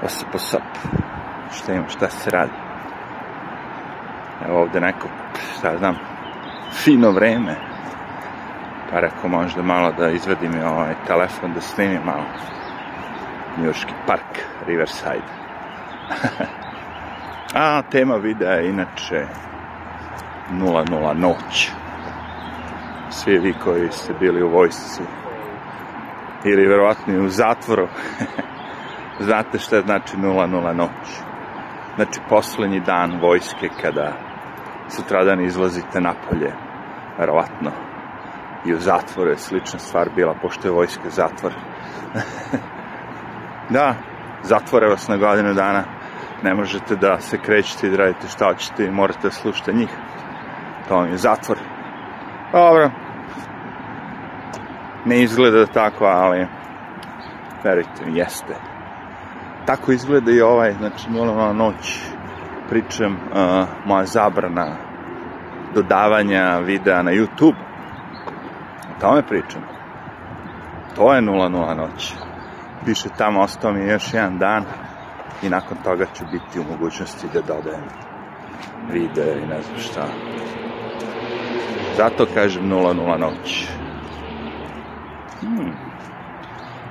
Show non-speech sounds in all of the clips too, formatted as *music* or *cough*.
Posap, posap. Šta ima, šta se radi? Evo ovde neko, šta znam, fino vreme. Pa rekao možda malo da izvedim ovaj telefon da snimim malo. Njurški park, Riverside. *laughs* A tema videa je inače 00 noć. Svi vi koji ste bili u vojsci ili verovatno u zatvoru *laughs* znate šta znači 00 noć. Znači poslednji dan vojske kada sutradan izlazite napolje, verovatno i u zatvoru je slična stvar bila, pošto je vojska zatvor. *laughs* da, zatvore vas na godinu dana, ne možete da se krećete i da radite šta hoćete i morate da slušate njih. To vam je zatvor. Dobro. Ne izgleda tako, ali verujte mi, jeste. Tako izgleda i ovaj, znači, nula noć pričam, uh, moja zabrana dodavanja videa na YouTube. O tome pričam. To je 00 noć. Piše tamo, ostao mi još jedan dan i nakon toga ću biti u mogućnosti da dodajem video i ne znam šta. Zato kažem 00 noć. Hmm.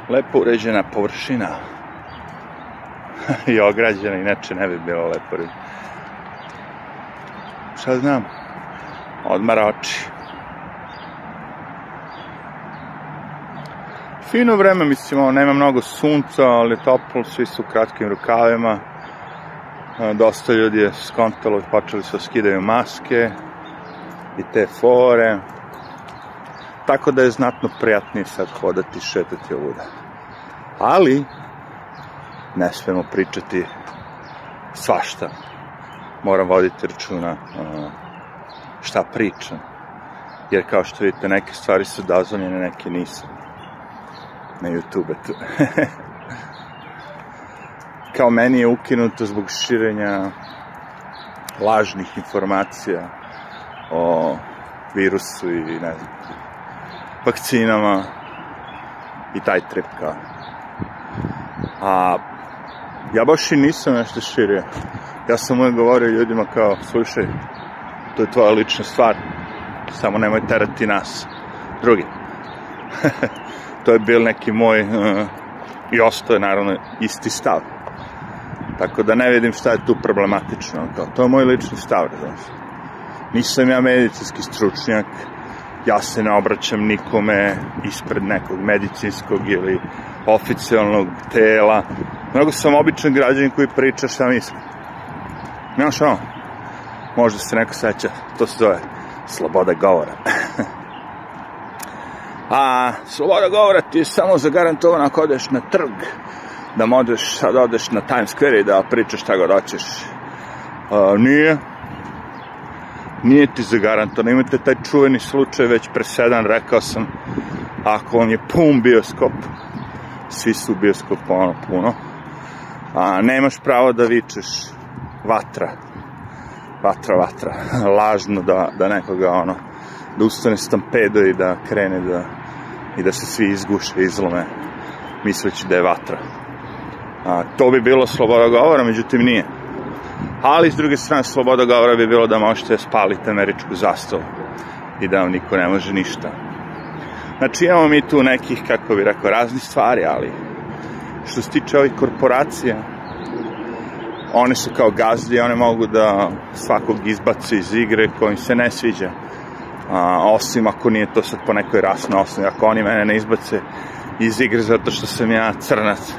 Lepo uređena površina. *laughs* I ograđena, inače ne bi bilo lepo reći. Šta znam? Odmara oči. Fino vreme, mislim, nema mnogo sunca, ali toplo, svi su u kratkim rukavima. Dosta ljudi je skontalo, počeli su da skidaju maske i te fore. Tako da je znatno prijatnije sad hodati, šetati ovuda. Ali, ne smemo pričati svašta. Moram voditi računa šta pričam. Jer kao što vidite, neke stvari su dozvoljene, neke nisu. Na YouTube tu. *laughs* kao meni je ukinuto zbog širenja lažnih informacija o virusu i ne znam, vakcinama i taj trip kao. A ja baš i nisam nešto širio. Ja sam uvijek govorio ljudima kao, slušaj, to je tvoja lična stvar, samo nemoj terati nas, drugi. *laughs* to je bil neki moj, uh, i ostaje naravno isti stav. Tako da ne vidim šta je tu problematično. To, to je moj lični stav, znaš. Nisam ja medicinski stručnjak, ja se ne obraćam nikome ispred nekog medicinskog ili oficijalnog tela, nego sam običan građanin koji priča šta mislim. Znaš ono, možda se neko seća, to se zove sloboda govora. *laughs* A sloboda govora ti je samo zagarantovana ako odeš na trg, da možeš sad odeš na Times Square i da pričaš šta god hoćeš. A, nije. Nije ti zagarantovano. Imate taj čuveni slučaj već presedan, rekao sam, ako on je pun bioskop, svi su u bioskopu ono puno, a nemaš pravo da vičeš vatra, vatra, vatra, *laughs* lažno da, da nekoga ono, da ustane stampedo i da krene da, i da se svi izguše, izlome, misleći da je vatra. A, to bi bilo sloboda govora, međutim nije. Ali, s druge strane, sloboda govora bi bilo da možete spaliti američku zastavu i da vam niko ne može ništa. Znači, imamo mi tu nekih, kako bi rekao, raznih stvari, ali što se tiče ovih korporacija, one su kao gazdi, one mogu da svakog izbace iz igre kojim se ne sviđa. A, osim ako nije to sad po nekoj rasnoj osnovi, ako oni mene ne izbace iz igre zato što sam ja crnac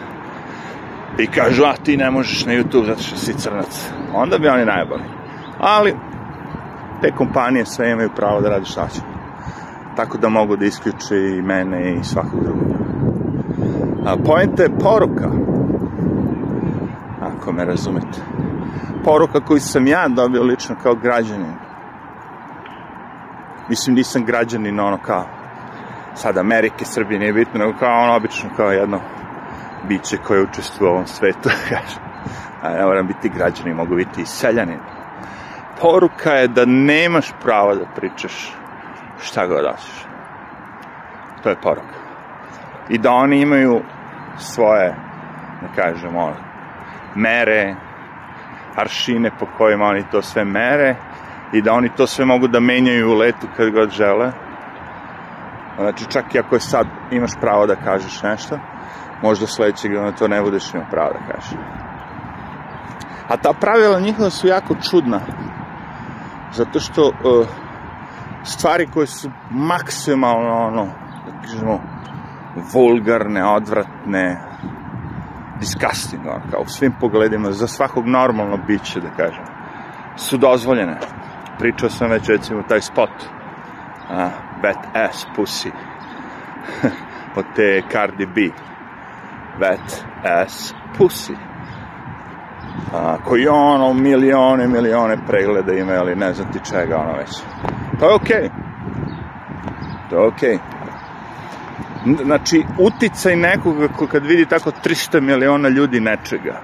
i kažu, a ti ne možeš na YouTube zato što si crnac, onda bi oni najbolji. Ali, te kompanije sve imaju pravo da radi šta će. Tako da mogu da isključe i mene i svakog drugog. A pojenta je poruka, ako me razumete. Poruka koju sam ja dobio lično kao građanin. Mislim, nisam građanin ono kao sad Amerike, Srbije, nije bitno, nego kao ono obično kao jedno biće koje učestvuje u ovom svetu, *laughs* kažem. A ne moram biti građanin, mogu biti i seljanin. Poruka je da nemaš pravo da pričaš šta god hoćeš. To je poruka. I da oni imaju svoje, da kažem, ono, mere, aršine po kojima oni to sve mere i da oni to sve mogu da menjaju u letu kad god žele. Znači, čak i ako je sad imaš pravo da kažeš nešto, možda sledećeg dana to ne budeš imao pravo da kažeš. A ta pravila njihova su jako čudna. Zato što uh, stvari koje su maksimalno, ono, da kažemo, vulgarne, odvratne, disgusting, kao u svim pogledima, za svakog normalno biće, da kažem, su dozvoljene. Pričao sam već, recimo, taj spot, uh, Wet Ass Pussy, *laughs* od te Cardi B, Wet Ass Pussy, a, koji ono milione, milione pregleda ima, ali ne znam ti čega, ono već. To je okej. Okay. To je okej. Okay. Znači, uticaj nekoga ko kad vidi tako 300 miliona ljudi nečega,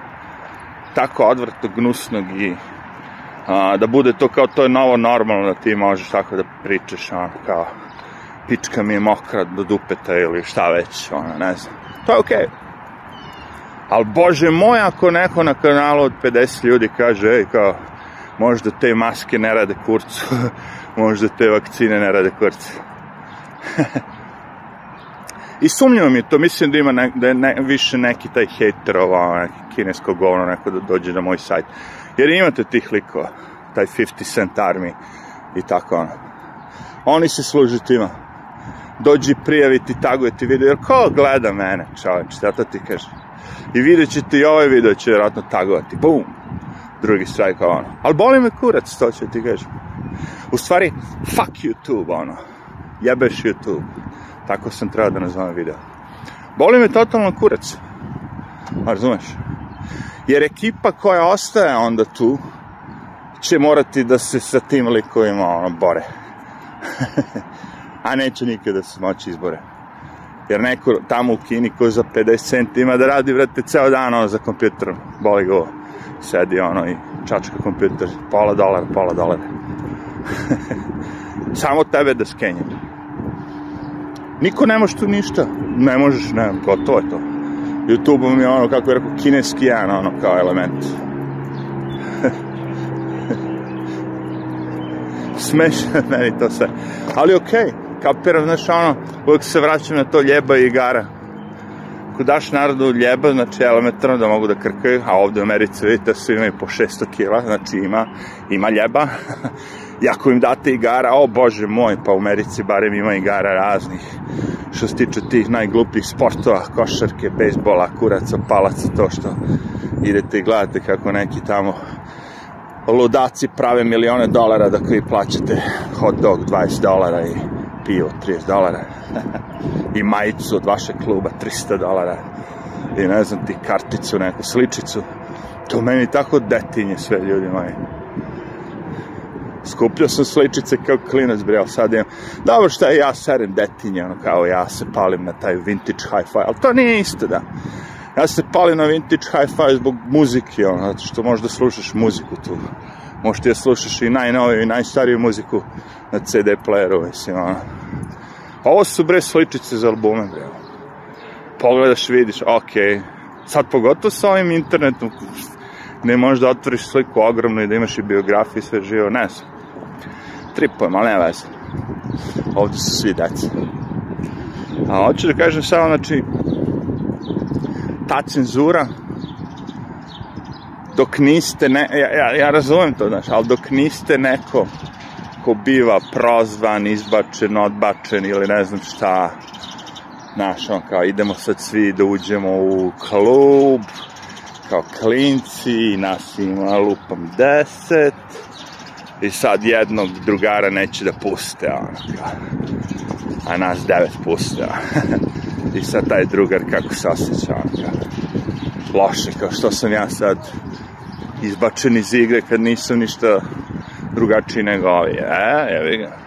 tako odvrto, gnusnog i a, da bude to kao to je novo normalno da ti možeš tako da pričaš ono kao pička mi je mokra do dupeta ili šta već, ono, ne znam. To je okej. Okay. Ali, bože moj, ako neko na kanalu od 50 ljudi kaže, ej, kao, možda te maske ne rade kurcu, *laughs* možda te vakcine ne rade kurcu. *laughs* I sumnjivo mi to, mislim da ima ne, da je ne, više neki taj hater ova, neki kinesko govno, neko da dođe na moj sajt. Jer imate tih likova, taj 50 cent army i tako ono. Oni se služe tima. Dođi prijaviti, tagujeti video, jer ko gleda mene, čoveč, šta to ti kaže? I vidjet ćete i ovaj video će vjerojatno tagovati. Bum! Drugi strike, ono. Ali boli me kurac, to će ti kažem. U stvari, fuck YouTube, ono. Jebeš YouTube. Tako sam trebao da nazvam video. Boli me totalno kurac. Razumeš? Jer ekipa koja ostaje onda tu će morati da se sa tim likovima ono, bore. *laughs* A neće nikada se moći izbore. Jer neko tamo u Kini ko za 50 centi ima da radi, vrate, ceo dan ono za kompjuterom. Boli go. Sedi ono i čačka kompjuter. Pola dolara, pola dolara. *laughs* Samo tebe da skenjem. Niko ne može tu ništa. Ne možeš, ne, gotovo je to. YouTube mi je ono, kako je rekao, kineski jedan, ono, kao element. *laughs* Smešno meni to sve. Ali okej. Okay kapiram, znaš, ono, uvijek se vraćam na to ljeba i igara. Ako daš narodu ljeba, znači elementarno da mogu da krkaju, a ovde u Americi vidite svi imaju po 600 kila, znači ima, ima ljeba. *laughs* I ako im date igara, o bože moj, pa u Americi barem ima igara raznih. Što se tiče tih najglupih sportova, košarke, bejsbola, kuraca, palaca, to što idete i gledate kako neki tamo ludaci prave milione dolara da koji plaćate hot dog 20 dolara i pivo 30 dolara. *laughs* I majicu od vašeg kluba 300 dolara. I ne znam ti karticu, neku sličicu. To meni tako detinje sve ljudi moji skupljao sam sličice kao klinac bre, ali sad imam dobro šta ja serem detinje ono kao ja se palim na taj vintage hi-fi ali to nije isto da ja se palim na vintage hi-fi zbog muzike ono, zato što možda slušaš muziku tu možda ja slušaš i najnoviju i najstariju muziku na CD playeru, mislim, ono. Ovo su bre sličice za albume, bre. Pogledaš, vidiš, ok. Sad pogotovo sa ovim internetom, ne možeš da otvoriš sliku ogromnu i da imaš i biografiju sve živo, ne znam. Tripujem, ali ne veze. Ovde su svi deca. A hoću da kažem samo, znači, ta cenzura, dok niste, ne, ja, ja, ja razumem to, znaš, ali dok niste neko ko biva prozvan, izbačen, odbačen ili ne znam šta, znaš, on kao idemo sad svi da uđemo u klub, kao klinci, nas ima lupam deset, i sad jednog drugara neće da puste, ono, a nas devet puste, i sad taj drugar kako se osjeća, ono, loše, kao što sam ja sad izbačen iz igre kad nisam ništa drugačiji nego ovi. E, evi ga.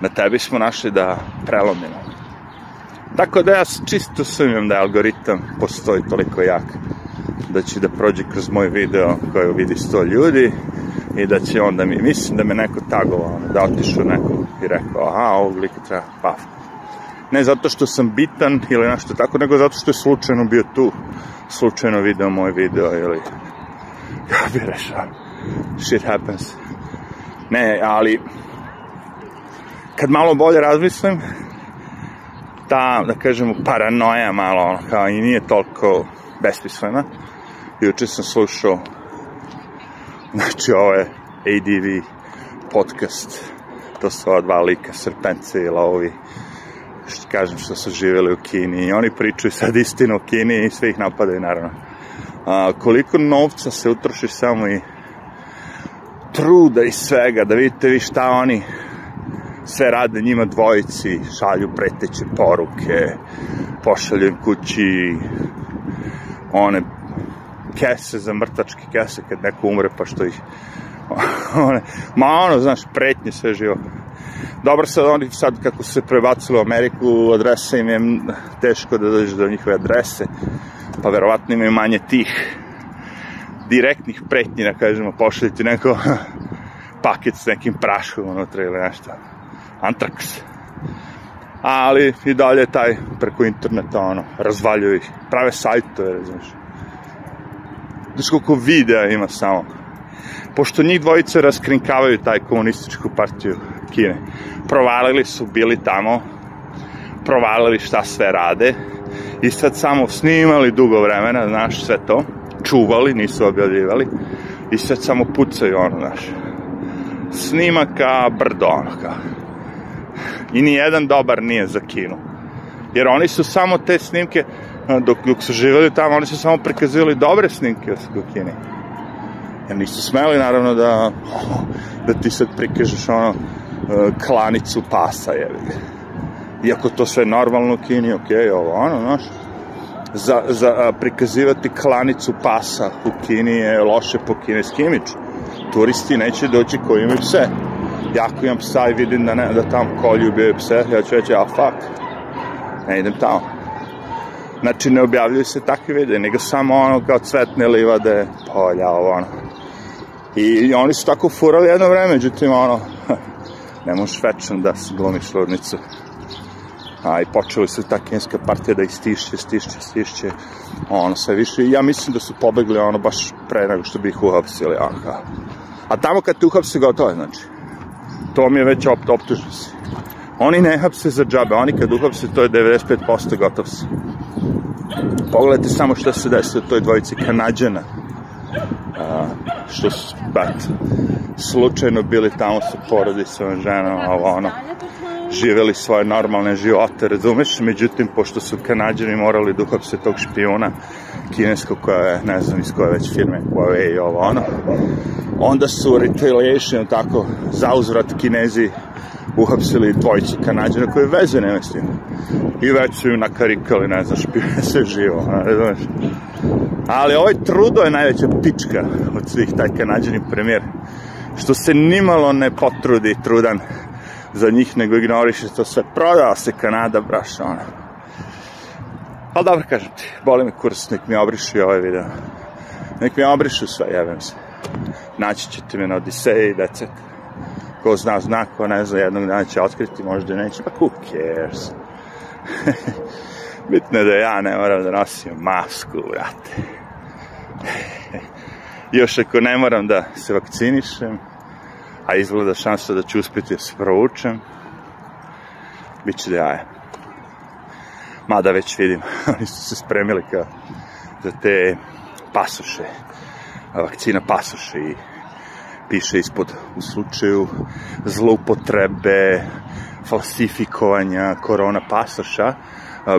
Na tebi smo našli da prelomimo. Tako da ja čisto sumnjam da algoritam postoji toliko jak da će da prođe kroz moj video koju vidi 100 ljudi i da će onda mi, mislim da me neko tagovao, da otišu neko i rekao, aha, ovog lika treba paf. Ne zato što sam bitan ili nešto tako, nego zato što je slučajno bio tu slučajno video moj video ili *laughs* kapiraš, shit happens. Ne, ali kad malo bolje razmislim, ta, da kažemo, paranoja malo, ono, kao i nije toliko besmislena. Juče sam slušao, znači ovo je ADV podcast, to su ova dva lika, Srpence i Lovi, što kažem što su živjeli u Kini. I oni pričaju sad istinu o Kini i sve ih napadaju naravno. A, koliko novca se utroši samo i truda i svega, da vidite vi šta oni sve rade njima dvojici, šalju preteće poruke, pošalju kući one kese za mrtačke kese kad neko umre pa što ih *laughs* one, ma ono, znaš, pretnje sve živo. Dobro sad oni sad kako se prebacili u Ameriku, adrese im je teško da dođeš do njihove adrese, pa verovatno imaju manje tih direktnih pretnji, da kažemo, pošaljiti neko *laughs* paket s nekim praškom unutra ili nešto. Antrax. Ali i dalje taj preko interneta, ono, razvaljuju ih, prave sajtove, znaš. Znaš koliko videa ima samo. Pošto njih dvojice raskrinkavaju taj komunističku partiju Kine. Provalili su, bili tamo, provalili šta sve rade i sad samo snimali dugo vremena, znaš, sve to, čuvali, nisu objavljivali i sad samo pucaju, ono, znaš. Snimaka brdo, ono, kao. I ni jedan dobar nije za kinu. Jer oni su samo te snimke, dok, dok su živjeli tamo, oni su samo prikazivali dobre snimke u Kini. Jer nisu smeli, naravno, da, da ti sad prikažeš ono, klanicu pasa, jevi Iako to sve normalno u Kini, ok, ovo, ono, znaš, za, za prikazivati klanicu pasa u Kini je loše po kineski imidž. Turisti neće doći koji imaju pse. Ja ako imam psa i vidim da, ne, da tamo kolju ubijaju pse, ja ću reći, a fuck, ne idem tamo. Znači, ne objavljuju se takve videe, nego samo ono kao cvetne livade, polja, ovo ono. I, oni su tako furali jedno vreme, međutim, ono, *laughs* ne možeš večno da se glumiš ludnicu. A, I počeli su ta kinska partija da istišće, stišće, stišće, ono, sve više. I ja mislim da su pobegli, ono, baš pre nego što bi ih uhapsili, ono, kao. A tamo kad te uhapse, gotovo je, znači. To mi je već opt, optužno si. Oni ne hapse za džabe, oni kad uhapse, to je 95% gotov si. Pogledajte samo što se desilo toj dvojici kanadjana. A, što su, bat, slučajno bili tamo sa porodicom, ženom, ovo ono, živeli svoje normalne živote, razumeš? Međutim, pošto su kanadjani morali da uhapse tog špijuna kineskog koja je, ne znam iz koje već firme, je i ovo ono, onda su retaliation, tako, zauzvrat kinezi uhapsili dvojicu kanadjana koje veze nema s tim. I već su im nakarikali, ne znaš, *laughs* špijune se živo, ne znaš. Ali ovaj trudo je najveća pička od svih, taj kanadjani premijer, što se nimalo ne potrudi trudan za njih, nego ignoriše to sve. Prodao se Kanada, braš, ono. Ali dobro, kažem ti, boli me kurs, nek mi obrišu ovaj video. Nek mi obrišu sve, jebem se. Naći ćete me na Odiseji, decet. Ko zna, zna, ko ne zna, jednog dana će otkriti, možda neće, pa who cares. *laughs* Bitno je da ja ne moram da nosim masku, brate. *laughs* Još ako ne moram da se vakcinišem, a izgleda šansa da ću uspjeti da se provučem, bit će da jaje. Mada već vidim, *laughs* oni su se spremili kao za te pasoše, vakcina pasoše i piše ispod u slučaju zloupotrebe, falsifikovanja korona pasoša,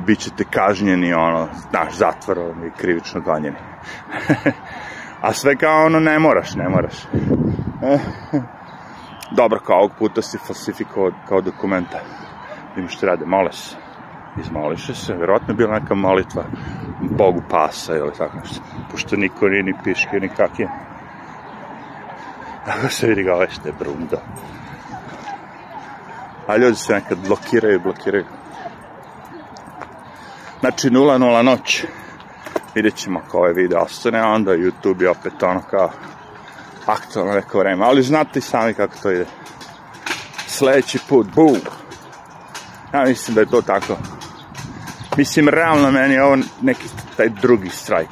bit ćete kažnjeni, ono, naš zatvor i krivično gonjeni. *laughs* A sve kao ono, ne moraš, ne moraš. *laughs* Dobro, kao ovog puta si falsifikovao kao dokumenta. Vidim što rade, mole se. Izmoliše se, verovatno je bila neka molitva Bogu pasa ili tako nešto. Pošto niko nije ni piške, ni kak je. Tako se vidi ga ovaj što je brundo. A ljudi se nekad blokiraju, blokiraju. Znači 0-0 noć. Vidjet ćemo ako ovaj video ostane, onda YouTube je opet ono kao aktualno neko vreme. Ali znate i sami kako to ide. Sledeći put, boom. Ja mislim da je to tako. Mislim, realno meni je ovo neki taj drugi strajk.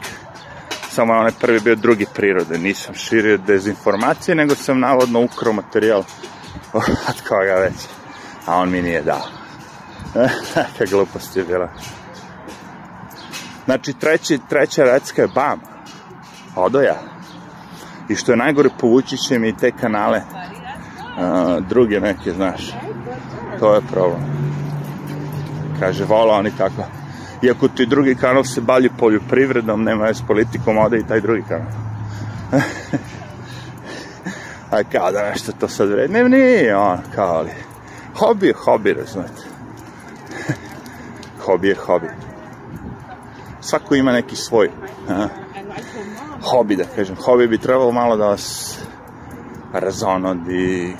Samo onaj prvi bio drugi prirode. Nisam širio dezinformacije, nego sam navodno ukrao materijal *laughs* od koga već. A on mi nije dao. *laughs* Neka glupost je bila. Znači, treći, treća recka je bam. Odo ja. I što je najgore, povući će mi te kanale. A, druge neke, znaš. To je problem. Kaže, vola oni tako. Iako ti drugi kanal se balji poljoprivredom, nema s politikom, ode i taj drugi kanal. *laughs* A kao da nešto to sad vredi. Ne, nije on, kao ali. Hobi je hobi, razumete. *laughs* hobi je hobi. Svako ima neki svoj a, hobi, da kažem. Hobi bi trebalo malo da vas razonodi,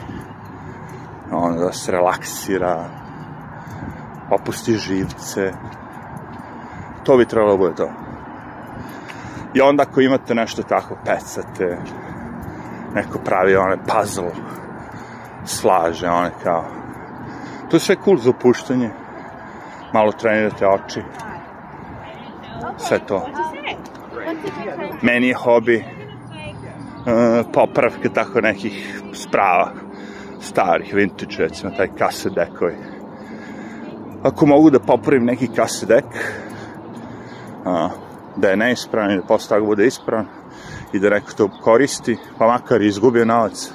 on, da se relaksira, opusti živce. To bi trebalo da bude to. I onda ako imate nešto tako, pecate, neko pravi one puzzle, slaže, one kao... To je sve cool za opuštanje. Malo trenirate oči. Sve to. Meni je hobi uh, popravke tako nekih sprava starih, vintage, recimo, taj kase dekovi. Ako mogu da popravim neki kase dek, uh, da je neispravan i da posle toga bude ispravan i da neko to koristi, pa makar i izgubio novac,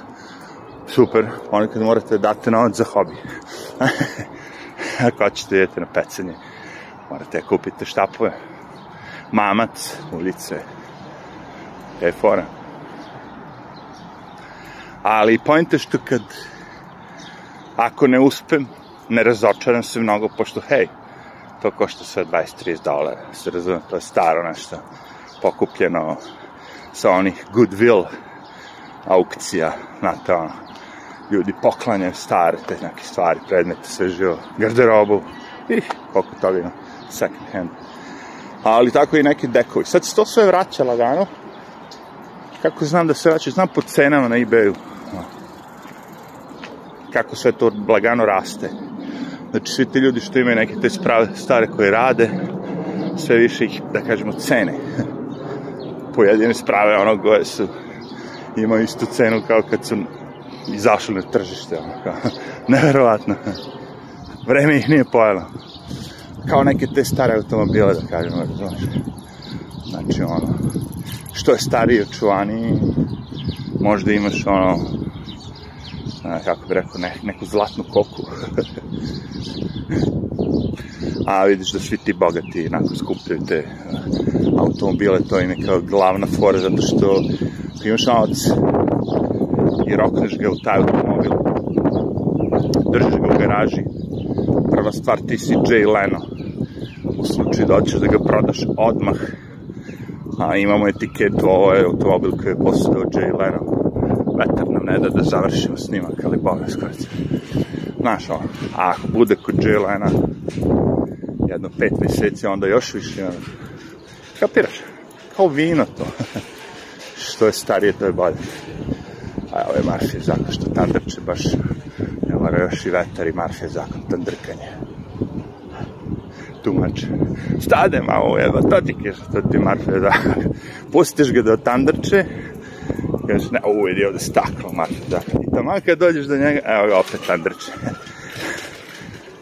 super, ponekad morate da date novac za hobi. *laughs* Ako ćete idete na pecanje, morate kupite štapove, mamac, ulice, je fora. Ali pojente što kad, ako ne uspem, ne razočaram se mnogo, pošto, hej, to košta sve 20-30 dolara, se razume, to je staro nešto, pokupljeno sa onih goodwill aukcija, znate, ono, ljudi poklanjaju stare te neke stvari, predmete, sve živo, garderobu, i koliko toga ima, second hand. Ali tako i neki dekovi. Sad se to sve vraća lagano, kako znam da se vraća, znam po cenama na ebayu, kako sve to lagano raste. Znači, svi ti ljudi što imaju neke te sprave, stare koje rade, sve više ih, da kažemo, cene. *laughs* Pojedine sprave, ono, koje su, imaju istu cenu kao kad su izašli na tržište, ono, kao, *laughs* neverovatno. Vreme ih nije pojelo. Kao neke te stare automobile, da kažemo, razumiješ. Znači, ono, što je stariji, očuvaniji, možda imaš, ono, kako bi rekao, ne, neku zlatnu koku. *laughs* A vidiš da svi ti bogati nakon skupljaju te automobile, to im je kao glavna fora, zato što imaš novac i rokneš ga u taj automobil, držiš ga u garaži, prva stvar ti si Jay Leno, u slučaju da hoćeš da ga prodaš odmah, a imamo etiketu, ovo je automobil koji je posadao Jay Leno, vetar ne da da završimo snimak, ali boga skorice. Znaš, ovo, a ako bude kod J-Lena jedno pet meseci, onda još više, ono, kapiraš? Kao vino to. *laughs* što je starije, to je bolje. A ovo je Marfijev zakon, što tandrče baš ne mora još i vetar i Marfijev zakon, tandrkanje. Tumač. Stade malo, evo, to ti kaže, to ti Marfijev zakon. Pustiš ga da tandrče, kažeš, ne, ovo je ovde staklo, maša, da. I tamo kad dođeš do njega, evo ga opet tandrče.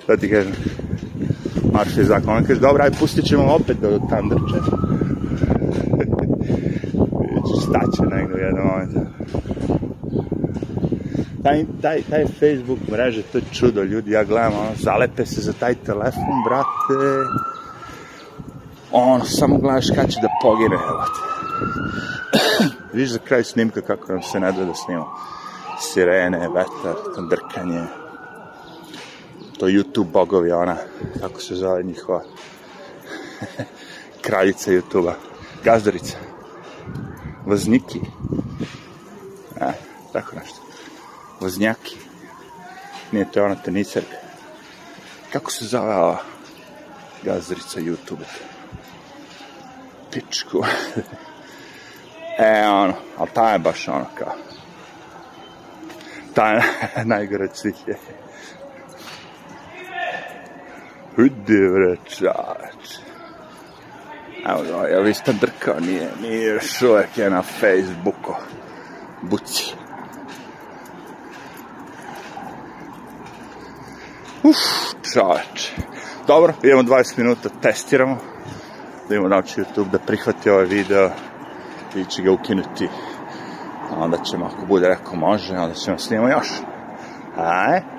da *laughs* ti kažem, marša je zakon. On kaže, dobro, aj pustit ćemo opet do tandrče. *laughs* Staće negdje u jednom momentu. Taj, taj, taj Facebook mreže, to je čudo, ljudi, ja gledam, ono, zalepe se za taj telefon, brate. Ono, samo gledaš kad će da pogine, evo. Viš za kraj snimka kako nam se ne da snimamo. Sirene, vetar, drkanje. To YouTube bogovi, ona, kako se zove njihova *laughs* kraljica YouTube-a. Gazdarica. Vozniki. A, tako nešto. Voznjaki. Nije to ona teniserka. Kako se zove ova gazdarica YouTube-a? Pičku. *laughs* E, ono, ali ta je baš ono kao... Ta je *laughs* najgore od svih je. Hudi bre, čač. Evo ga, je li ste drkao? Nije, nije još uvek je na Facebooku. Buci. Uf, čač. Dobro, idemo 20 minuta, testiramo. Da imamo da YouTube da prihvati ovaj video i će ga ukinuti. Onda ćemo, ako bude rekao može, onda ćemo snimamo još. Aj.